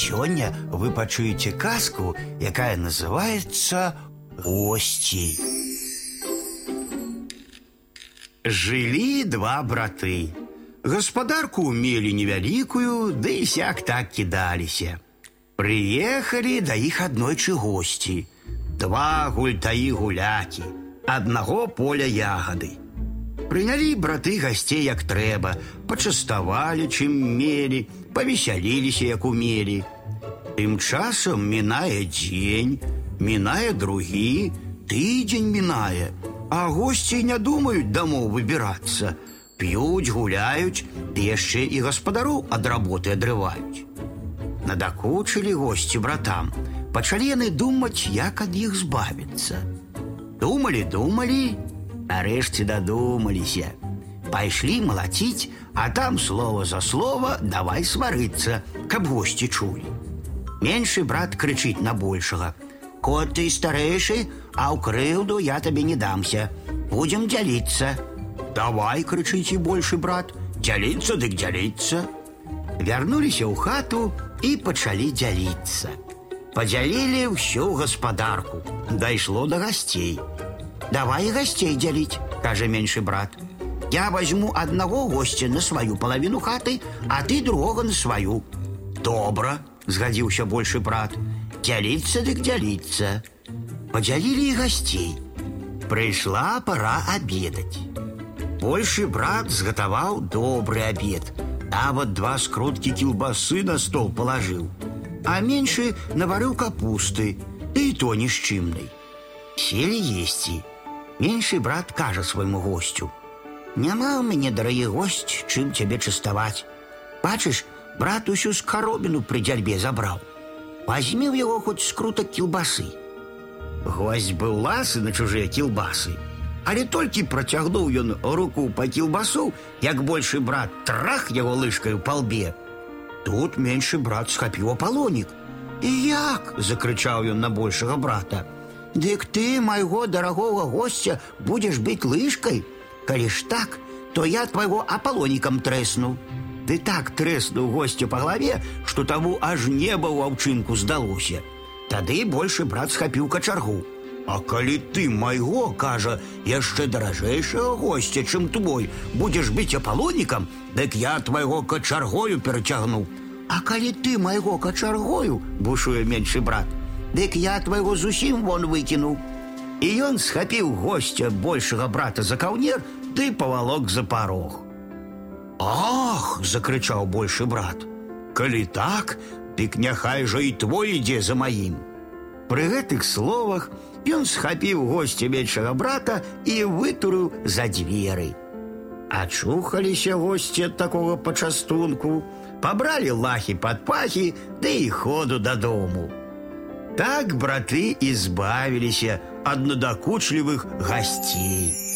Сёння вы пачуеце казку, якая называется «Гости». Жили два браты. Гаспадарку мелі невялікую, ды і сяк так кідаліся. Прыехалі да іх аднойчы госці. Два гультаі гулякі, аднаго поля ягады. Прынялі браты гасцей як трэба, пачаставалі, чым мелі, павесяліліся, як умелі. Тым часам мінае дзень, мінае другі, тыдзень мінае, а госці не думаюць дамоў выбірацца. П'юць, гуляюць, ды яшчэ і гаспадару ад работы адрываюць. Надакучылі госці братам, пачалі яны думаць, як ад іх збавіцца. Думалі, думалі, нарэшце дадумаліся. Пайшлі малаціць, а там слово за слово давай сварыцца, каб госці чулі. Меншы брат крычыць на большага: « Кот ты старэйшы, а ў крыўду я табе не дамся. Будзем дзяліцца. Давай, крычыць і большы брат, дзяліцца дык дзяліцца. Вярнуліся ў хату і пачалі дзяліцца. Падзялілі ўсю гаспадарку, дайшло да гасцей. Давай гасцей дзяліць, кажа меншы брат. Я возьму аднаго госця на сваю палавіну хаты, а ты другога на сваю. Добра, згадзіўся большы брат. Дзяліцца дык дзяліцца. Падзялілі і гасцей. Прыйшла пора абедаць. Большы брат згатаваў добры абед. Нават два скруткі кілбасы на стол палажыў. А меншы наварыў капусты, ды і то ні з чымнай. Селі есці. Меншы брат кажа свайму госцю: « Няма ў мяне, дарагі госць, чым цябе частаваць. Бачыш, брат усю скаробіну пры дзярбе забраў. Вазьмі ў яго хоць скрутак кілбасы. Гвоздь быў ласы на чужыя кілбасы, але толькі працягнуў ён руку па кілбасу, як большы брат трах яго лыжкаю па лбе. Тут меншы брат схапіў апалонік. І як? закрычаў ён на большага брата. Дык ты майго дарагога госця будзеш быць лыжкай. Калі ж так, то я твайго апалонікам трэсну. Ты так трэснуў госця па главе, што таму аж неба ў аўчынку здалося. Тады большы брат схапіў качаргу. А калі ты майго, кажа, яшчэ даражэйшага госця, чым твой, будзеш быць апалонікам, дык я твайго качаргою перацягну. А калі ты майго качаргою, бушуе меншы брат, дык я твайго зусім вон выкіну. І ён схапіў госця большага брата за каўнер, ды павалок за парог. Ах, закрычаў большы брат. Калі так, дык няхай жа і твой ідзе за маім. Пры гэтых словах ён схапіў госця меншага брата і вытурыў за дзверы. Ачухаліся госці ад такога пачастунку, пабралі лахі пад пахі, ды і ходу дадому. Так браты і збавіліся ад надакучлівых гасцей.